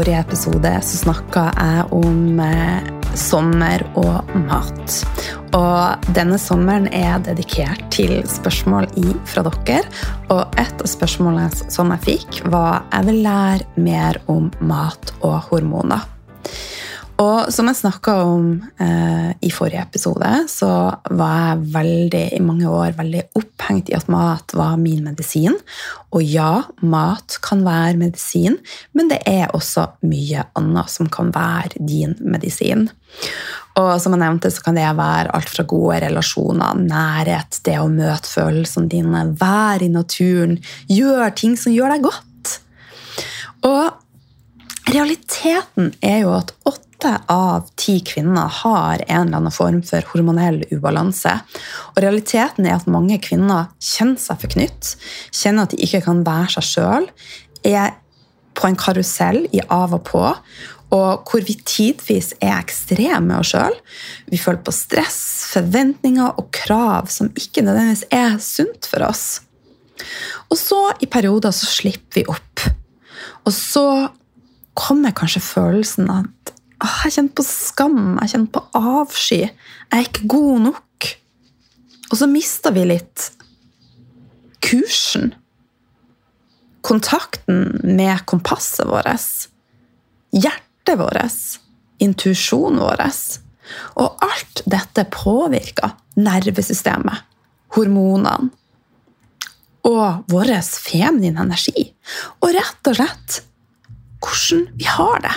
forrige episode så snakka jeg om eh, sommer og mat. Og denne sommeren er dedikert til spørsmål fra dere. Og et av spørsmålene som jeg fikk, var jeg vil lære mer om mat og hormoner. Og som jeg snakka om eh, i forrige episode, så var jeg veldig, i mange år veldig opphengt i at mat var min medisin. Og ja, mat kan være medisin, men det er også mye annet som kan være din medisin. Og som jeg nevnte, så kan det være alt fra gode relasjoner, nærhet, det å møte følelsene dine, være i naturen, gjøre ting som gjør deg godt. Og realiteten er jo at åtte av ti kvinner har en eller annen form for hormonell ubalanse. Og realiteten er at mange kvinner kjenner seg forknytt, kjenner at de ikke kan være seg sjøl, er på en karusell i av og på, og hvor vi tidvis er ekstreme med oss sjøl. Vi føler på stress, forventninger og krav som ikke nødvendigvis er sunt for oss. Og så, i perioder, så slipper vi opp. Og så kommer kanskje følelsen at jeg kjenner på skam, jeg kjenner på avsky. Jeg er ikke god nok. Og så mister vi litt kursen. Kontakten med kompasset vårt. Hjertet vårt. Intuisjonen vår. Og alt dette påvirker nervesystemet, hormonene og vår feminine energi. Og rett og slett hvordan vi har det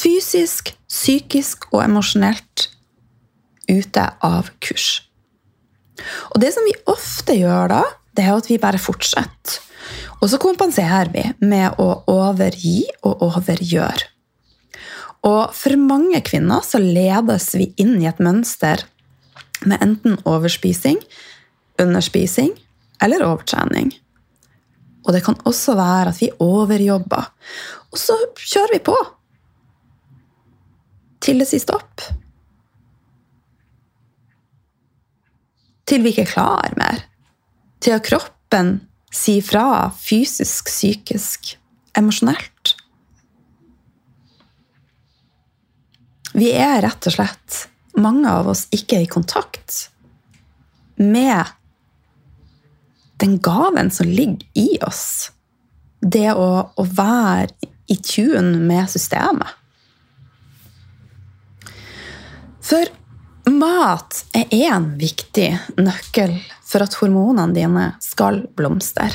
fysisk, psykisk og emosjonelt ute av kurs. Og det som vi ofte gjør da, det er at vi bare fortsetter. Og så kompenserer vi med å overgi og overgjøre. Og for mange kvinner så ledes vi inn i et mønster med enten overspising, underspising eller overtrening. Og det kan også være at vi overjobber. Og så kjører vi på til det siste opp. Til vi ikke er klar mer. Til at kroppen sier fra fysisk, psykisk, emosjonelt. Vi er rett og slett, mange av oss, ikke i kontakt med den gaven som ligger i oss. Det å, å være i tune med systemet. For mat er én viktig nøkkel for at hormonene dine skal blomstre.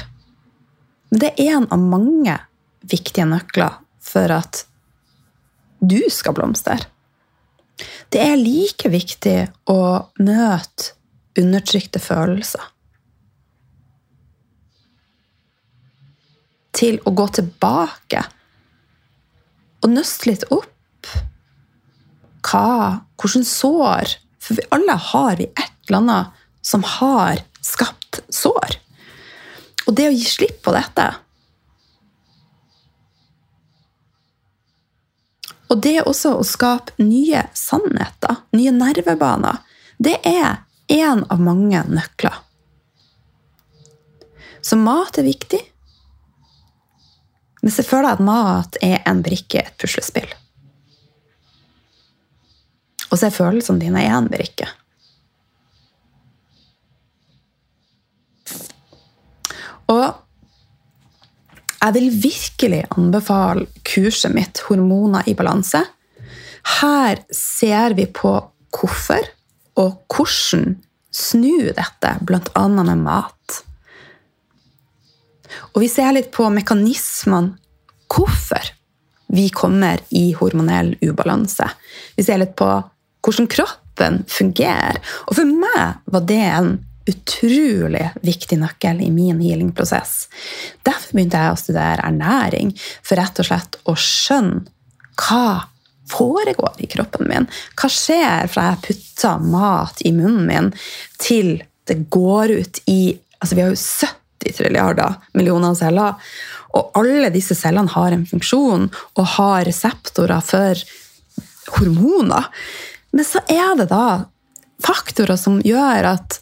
Det er en av mange viktige nøkler for at du skal blomstre. Det er like viktig å møte undertrykte følelser. Til å gå tilbake og nøste litt opp hva, hvordan sår For vi alle har vi et eller annet som har skapt sår. Og det å gi slipp på dette Og det også å skape nye sannheter, nye nervebaner, det er én av mange nøkler. Så mat er viktig. Se for deg at mat er en brikke i et puslespill. Og så er følelsene dine én brikke. Og jeg vil virkelig anbefale kurset mitt 'Hormoner i balanse'. Her ser vi på hvorfor og hvordan snu dette, bl.a. med mat. Og vi ser litt på mekanismene. Hvorfor vi kommer i hormonell ubalanse. Vi ser litt på hvordan kroppen fungerer. Og for meg var det en utrolig viktig nøkkel i min healingprosess. Derfor begynte jeg å studere ernæring, for rett og slett å skjønne hva foregår i kroppen min. Hva skjer fra jeg putter mat i munnen min, til det går ut i altså Vi har jo 70 trilliarder millioner celler. Og alle disse cellene har en funksjon og har reseptorer for hormoner. Men så er det da faktorer som gjør at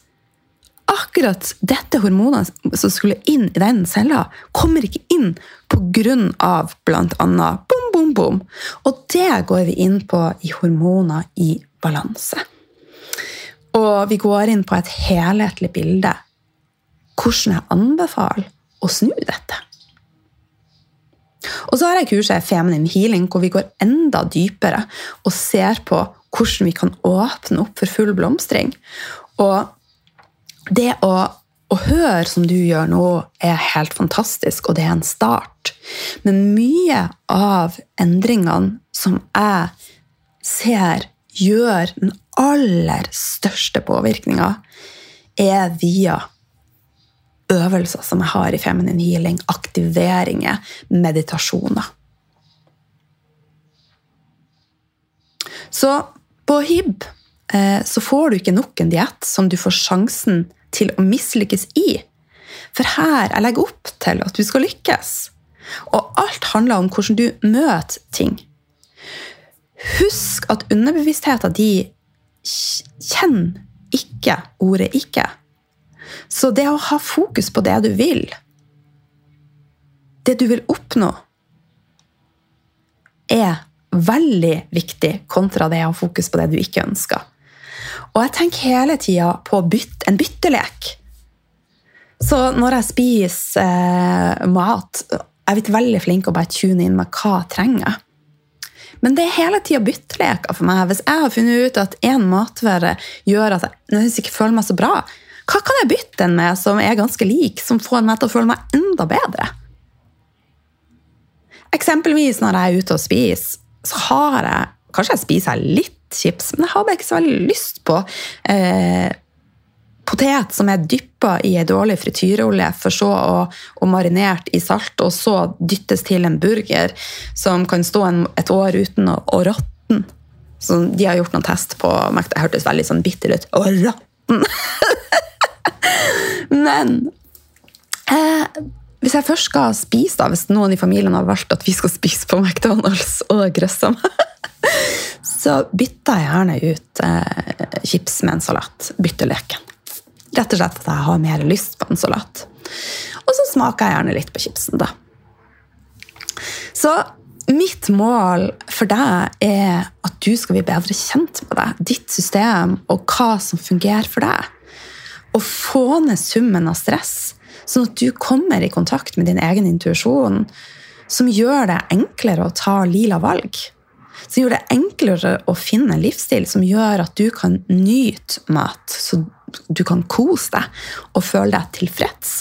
akkurat dette hormonet som skulle inn i den cella, kommer ikke inn pga. bl.a. bom, bom, bom. Og det går vi inn på i hormoner i balanse. Og vi går inn på et helhetlig bilde. Hvordan jeg anbefaler å snu dette. Og så har jeg kurset Feminine Healing, hvor vi går enda dypere og ser på hvordan vi kan åpne opp for full blomstring. Og det å, å høre som du gjør nå, er helt fantastisk, og det er en start. Men mye av endringene som jeg ser gjør den aller største påvirkninga, er via øvelser som jeg har i feminine healing, aktiveringer, meditasjoner. Så på HIB eh, så får du ikke nok en diett som du får sjansen til å mislykkes i. For her jeg legger opp til at du skal lykkes. Og alt handler om hvordan du møter ting. Husk at underbevisstheten din kjenner ikke ordet 'ikke'. Så det å ha fokus på det du vil, det du vil oppnå, er veldig viktig kontra det å ha fokus på det du ikke ønsker. Og jeg tenker hele tida på bytt, en byttelek. Så når jeg spiser eh, mat Jeg er veldig flink å bare tune inn med hva jeg trenger. Men det er hele tida bytteleker for meg. Hvis jeg har funnet ut at én matvare gjør at jeg ikke føler meg så bra, hva kan jeg bytte den med som er ganske lik, som får meg til å føle meg enda bedre? Eksempelvis når jeg er ute og spiser, så har jeg Kanskje jeg spiser litt chips, men jeg har bare ikke så veldig lyst på eh, potet som er dyppa i ei dårlig frityrolje, for så å, å marinert i salt, og så dyttes til en burger som kan stå en, et år uten å, å råtne. de har gjort noen test på Det hørtes veldig sånn bitter ut. Å råtne! Men eh, hvis jeg først skal spise, da, hvis noen i familien har valgt at vi skal spise på McDonald's og grøssa så bytter jeg gjerne ut eh, chips med en salat. Bytter leken. Rett og slett at jeg har mer lyst på en salat. Og så smaker jeg gjerne litt på chipsen, da. Så mitt mål for deg er at du skal bli bedre kjent med deg, ditt system og hva som fungerer for deg å få ned summen av stress, sånn at du kommer i kontakt med din egen intuisjon, som gjør det enklere å ta lila valg. Som gjør det enklere å finne en livsstil som gjør at du kan nyte mat, så du kan kose deg og føle deg tilfreds,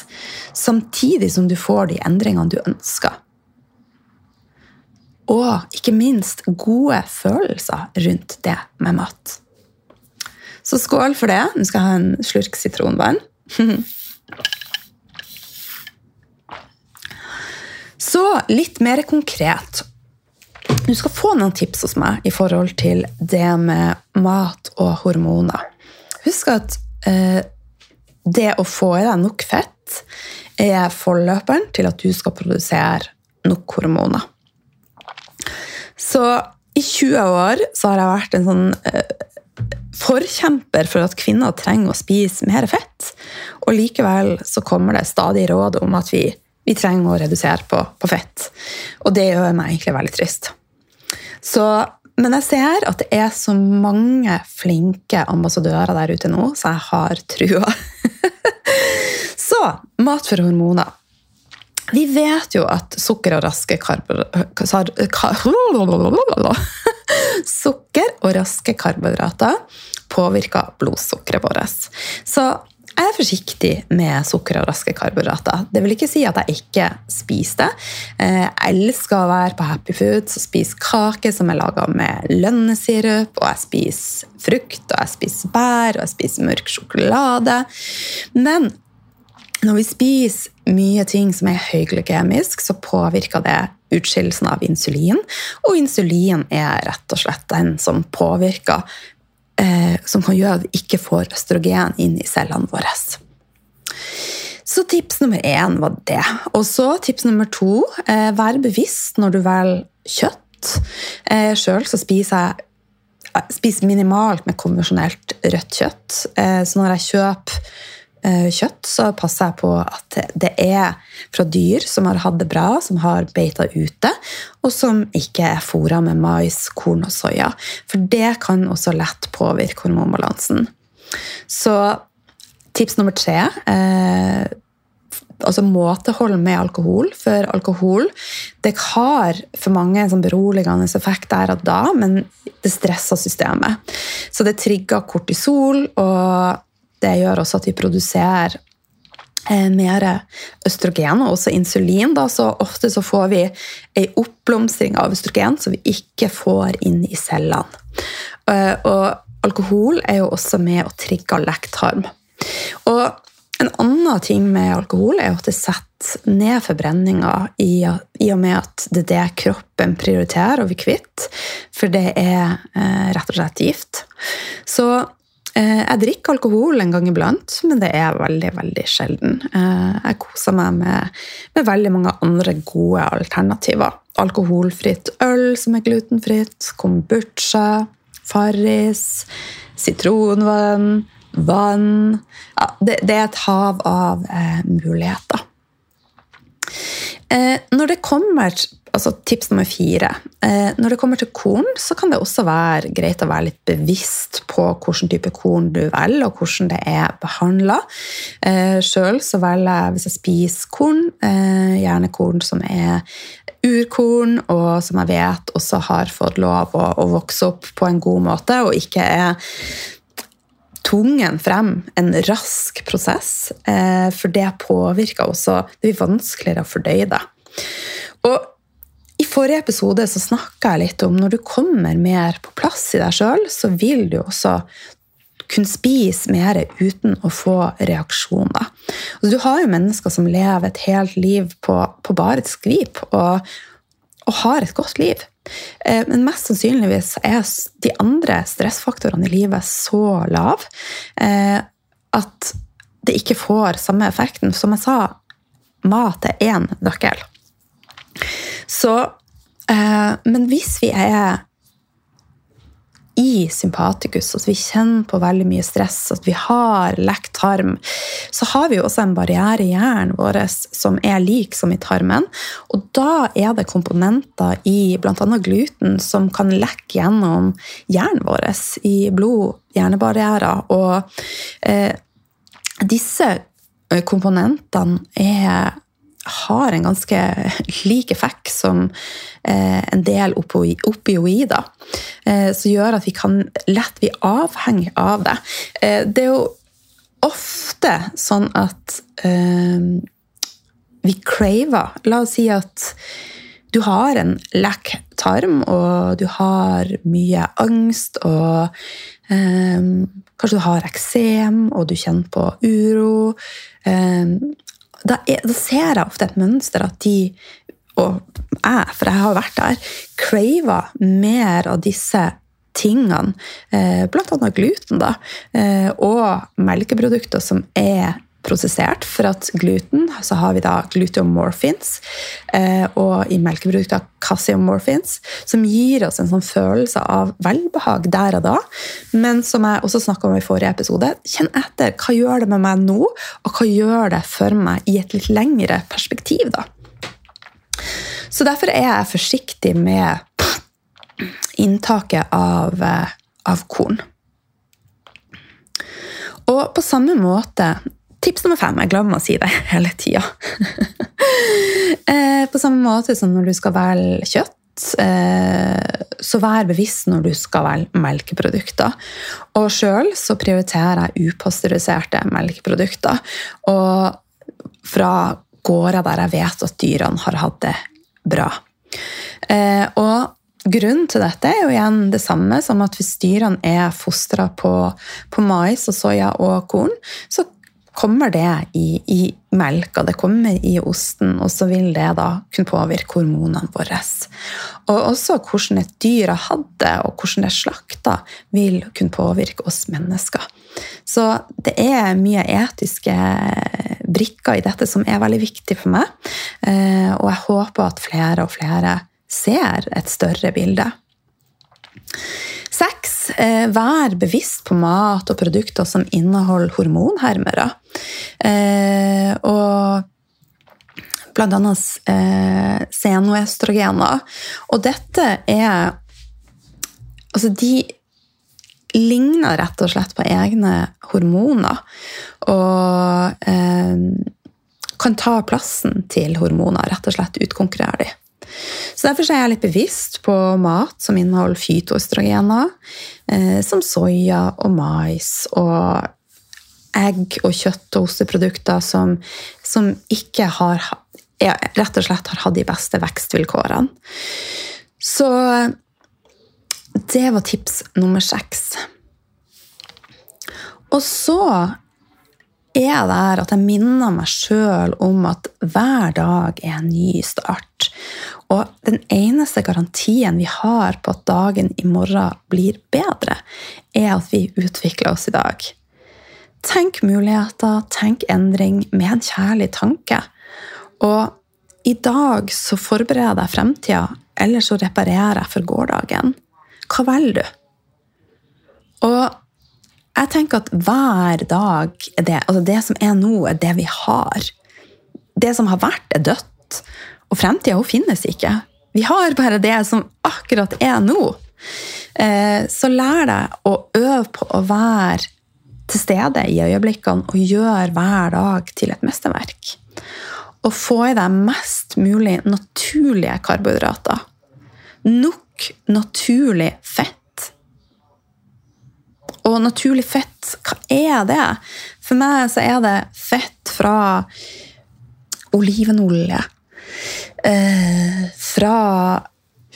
samtidig som du får de endringene du ønsker. Og ikke minst gode følelser rundt det med mat. Så skål for det. Nå skal jeg ha en slurk sitronvann. Så litt mer konkret. Du skal få noen tips hos meg i forhold til det med mat og hormoner. Husk at eh, det å få i deg nok fett er forløperen til at du skal produsere nok hormoner. Så i 20 år så har jeg vært en sånn eh, forkjemper for at kvinner trenger å spise mer fett. Og likevel så kommer det stadig råd om at vi, vi trenger å redusere på, på, fett. Og det gjør meg egentlig veldig trist. Så, men jeg ser at det er så mange flinke ambassadører der ute nå, så jeg har trua. så mat for hormoner. Vi vet jo at sukker og raske Sukker og raske karbohydrater påvirker blodsukkeret vårt. Så jeg er forsiktig med sukker og raske karbohydrater. Det vil ikke si at jeg ikke spiser det. Jeg elsker å være på Happy Foods og spise kake som er laga med lønnesirup, og jeg spiser frukt, og jeg spiser bær, og jeg spiser mørk sjokolade. Men når vi spiser mye ting som er høyglykemisk, så påvirker det utskillelsen av insulin. Og insulin er rett og slett den som påvirker eh, Som kan gjøre at vi ikke får østrogen inn i cellene våre. Så tips nummer én var det. Og så tips nummer to eh, vær bevisst når du velger kjøtt. Eh, Sjøl så spiser jeg spiser minimalt med konvensjonelt rødt kjøtt. Eh, så når jeg kjøper eh, kjøtt, så passer jeg på at det er fra dyr som har hatt det bra, som har beita ute, og som ikke er fôra med mais, korn og soya. For det kan også lett påvirke hormonbalansen. Så tips nummer tre eh, altså måtehold med alkohol. For alkohol det har for mange en sånn beroligende effekt der og da, men det stresser systemet. Så det trigger kortisol, og det gjør også at vi produserer eh, mer østrogen og også insulin. Da, så ofte så får vi ei oppblomstring av østrogen som vi ikke får inn i cellene. Eh, og alkohol er jo også med å trigge lekktarm. Og en annen ting med alkohol er at det setter ned forbrenninga i, og med at det er det kroppen prioriterer å bli kvitt, for det er eh, rett og slett gift. Så jeg drikker alkohol en gang iblant, men det er veldig veldig sjelden. Eh, jeg koser meg med, med, veldig mange andre gode alternativer. Alkoholfritt øl som er glutenfritt, kombucha, Farris, sitronvann vann ja, det, det, er et hav av eh, muligheter. Eh, når det kommer altså Tips nummer fire. Eh, når det kommer til korn, så kan det også være greit å være litt bevisst på hvilken type korn du velger, og hvordan det er behandla. Eh, Sjøl velger jeg, hvis jeg spiser korn, eh, gjerne korn som er urkorn, og som jeg vet også har fått lov å, å vokse opp på en god måte, og ikke er tungen frem en rask prosess, for det påvirker også Det blir vanskeligere å fordøye det. Og forrige episode så snakka jeg litt om når du kommer mer på plass i deg sjøl, så vil du også kunne spise mer uten å få reaksjoner. Altså, du har jo mennesker som lever et helt liv på, på bare et skvip, og, og har et godt liv. Eh, men mest sannsynligvis er de andre stressfaktorene i livet så lave eh, at det ikke får samme effekten. Som jeg sa, mat er én nøkkel. Så Men hvis vi er i sympatikus, at vi kjenner på veldig mye stress, at vi har lekt tarm, så har vi jo også en barriere i hjernen vår som er lik som i tarmen. Og da er det komponenter i bl.a. gluten som kan lekke gjennom hjernen vår, i blod, hjernebarrierer. Og eh, disse eh, komponentene er har en ganske lik effekt som eh, en del opioider. Eh, som gjør at vi kan lett bli avhengig av det. Eh, det er jo ofte sånn at vi craver La oss si at du har en lekk tarm, og du har mye angst, og eh, kanskje du har eksem, og du kjenner på uro. Eh, da, da, ser jeg ofte et mønster at de, og jeg, for jeg har vært der, craver mer av disse tingene, eh, bl.a. gluten, da, eh, og melkeprodukter som er prosessert. For at gluten så har vi da gluteomorphins, eh, og i melkeprodukter caseomorphins, som gir oss en sånn følelse av velbehag der og da. Men som jeg også snakka om i forrige episode, kjenn etter. Hva gjør det med meg nå, og hva gjør det for meg i et litt lengre perspektiv? da? Så derfor er jeg forsiktig med inntaket av, eh, av korn. Og på samme måte Tips nummer fem. Jeg glemmer å si det hele tida. Eh, på samme måte som når du skal velge kjøtt, eh, så vær bevisst når du skal velge melkeprodukter. Og sjøl så prioriterer jeg upasteuriserte melkeprodukter. Og fra gårder der jeg vet at dyrene har hatt det bra. Eh, og Grunnen til dette er jo igjen det samme som at hvis dyrene er fostra på, på mais og soya og korn, så kommer det i, i melka, det kommer i osten, og så vil det da kunne påvirke hormonene våre. Og også hvordan et dyr har hatt det, og hvordan det er slakta, vil kunne påvirke oss mennesker. Så det er mye etiske brikker i dette som er veldig viktig for meg, eh, og jeg håper at flere og flere ser et større bilde. Sex vær bevisst på mat og produkter som inneholder hormonhermere. Eh, og annet eh, senoestrogener. Og dette er Altså, de ligner rett og slett på egne hormoner. Og eh, kan ta plassen til hormoner, rett og slett utkonkurrere de. Så Derfor er jeg litt bevisst på mat som inneholder fytoestrogener, eh, som soya og mais og egg og kjøtt og osteprodukter som, som ikke har rett og slett har hatt de beste vekstvilkårene. Så det var tips nummer seks. Og så er det her at jeg minner meg sjøl om at hver dag er en ny start. Og den eneste garantien vi har på at dagen i morgen blir bedre, er at vi utvikler oss i dag. Tenk muligheter, tenk endring med en kjærlig tanke. Og i dag så forbereder jeg fremtida, eller så reparerer jeg for gårsdagen. Hva velger du? Og jeg tenker at hver dag er det Altså, det som er nå, er det vi har. Det som har vært, er dødt. Og fremtida finnes ikke. Vi har bare det som akkurat er nå. Eh, så lær deg å øve på å være til stede i øyeblikkene og gjøre hver dag til et mesterverk. Og få i deg mest mulig naturlige karbohydrater. Nok naturlig fett og naturlig fett, hva er det? For meg så er det fett fra olivenolje. Eh, fra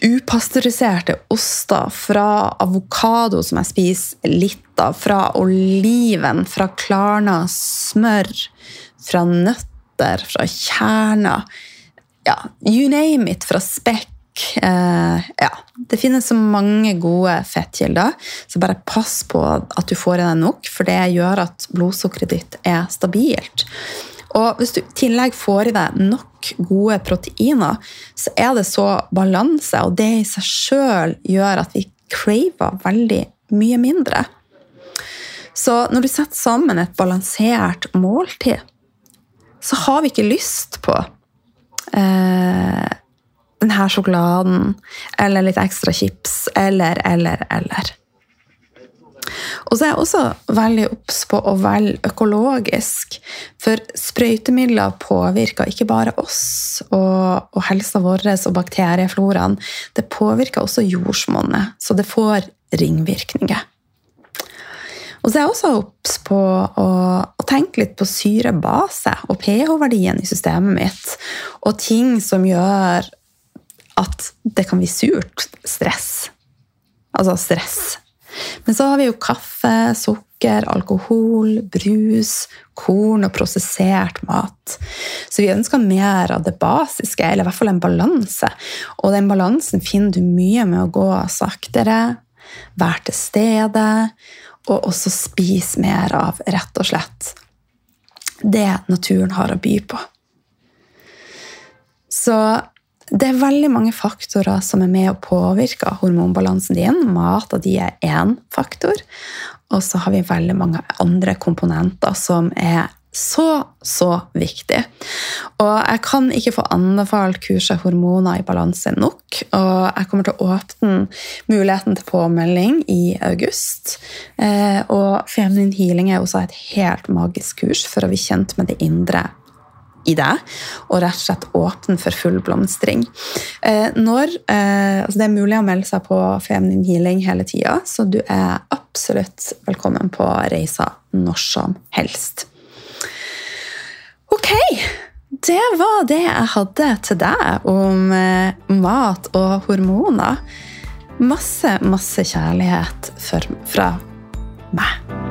upasteuriserte oster, fra avokado, som jeg spiser litt av, fra oliven, fra klarna smør, fra nøtter, fra kjerner. Ja, you name it, fra spekk Eh, ja, det finnes så mange gode fettkilder, så bare pass på at du får i deg nok, for det gjør at blodsukkeret ditt er stabilt. Og hvis du i tillegg får i deg nok gode proteiner, så er det så balanse, og det i seg sjøl gjør at vi craver veldig mye mindre. Så når du setter sammen et balansert måltid, så har vi ikke lyst på eh, denne sjokoladen, eller litt ekstra chips, eller, eller, eller. Og så er jeg også veldig obs på å velge økologisk. For sprøytemidler påvirker ikke bare oss og, og helsa vår og bakteriefloraen. Det påvirker også jordsmonnet, så det får ringvirkninger. Og så er jeg også obs på å, å, tenke litt på syre-base og pH-verdien i systemet mitt. Og ting som gjør at det kan bli surt stress. Altså stress. Men så har vi jo kaffe, sukker, alkohol, brus, korn og prosessert mat. Så vi ønsker mer av det basiske, eller i hvert fall en balanse. Og den balansen finner du mye med å gå saktere, være til stede, og også spise mer av, rett og slett, det naturen har å by på. Så det er veldig mange faktorer som er med å påvirke hormonbalansen din. Mat av de er én faktor. Og så har vi veldig mange andre komponenter som er så, så viktig. Og jeg kan ikke få anbefalt kurset 'Hormoner i balanse' nok. Og jeg kommer til å åpne muligheten til påmelding i august. Eh, og Feminin healing er også et helt magisk kurs for å bli kjent med det indre i deg, og rett og slett åpne for full blomstring. Eh, når, eh, altså det er mulig å melde seg på Feminine Healing hele tida, så du er absolutt velkommen på reisa når som helst. Ok, det var det jeg hadde til deg om eh, mat og hormoner. Masse, masse kjærlighet for, fra meg.